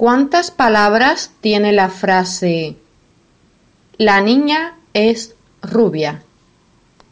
¿Cuántas palabras tiene la frase "La niña es rubia"?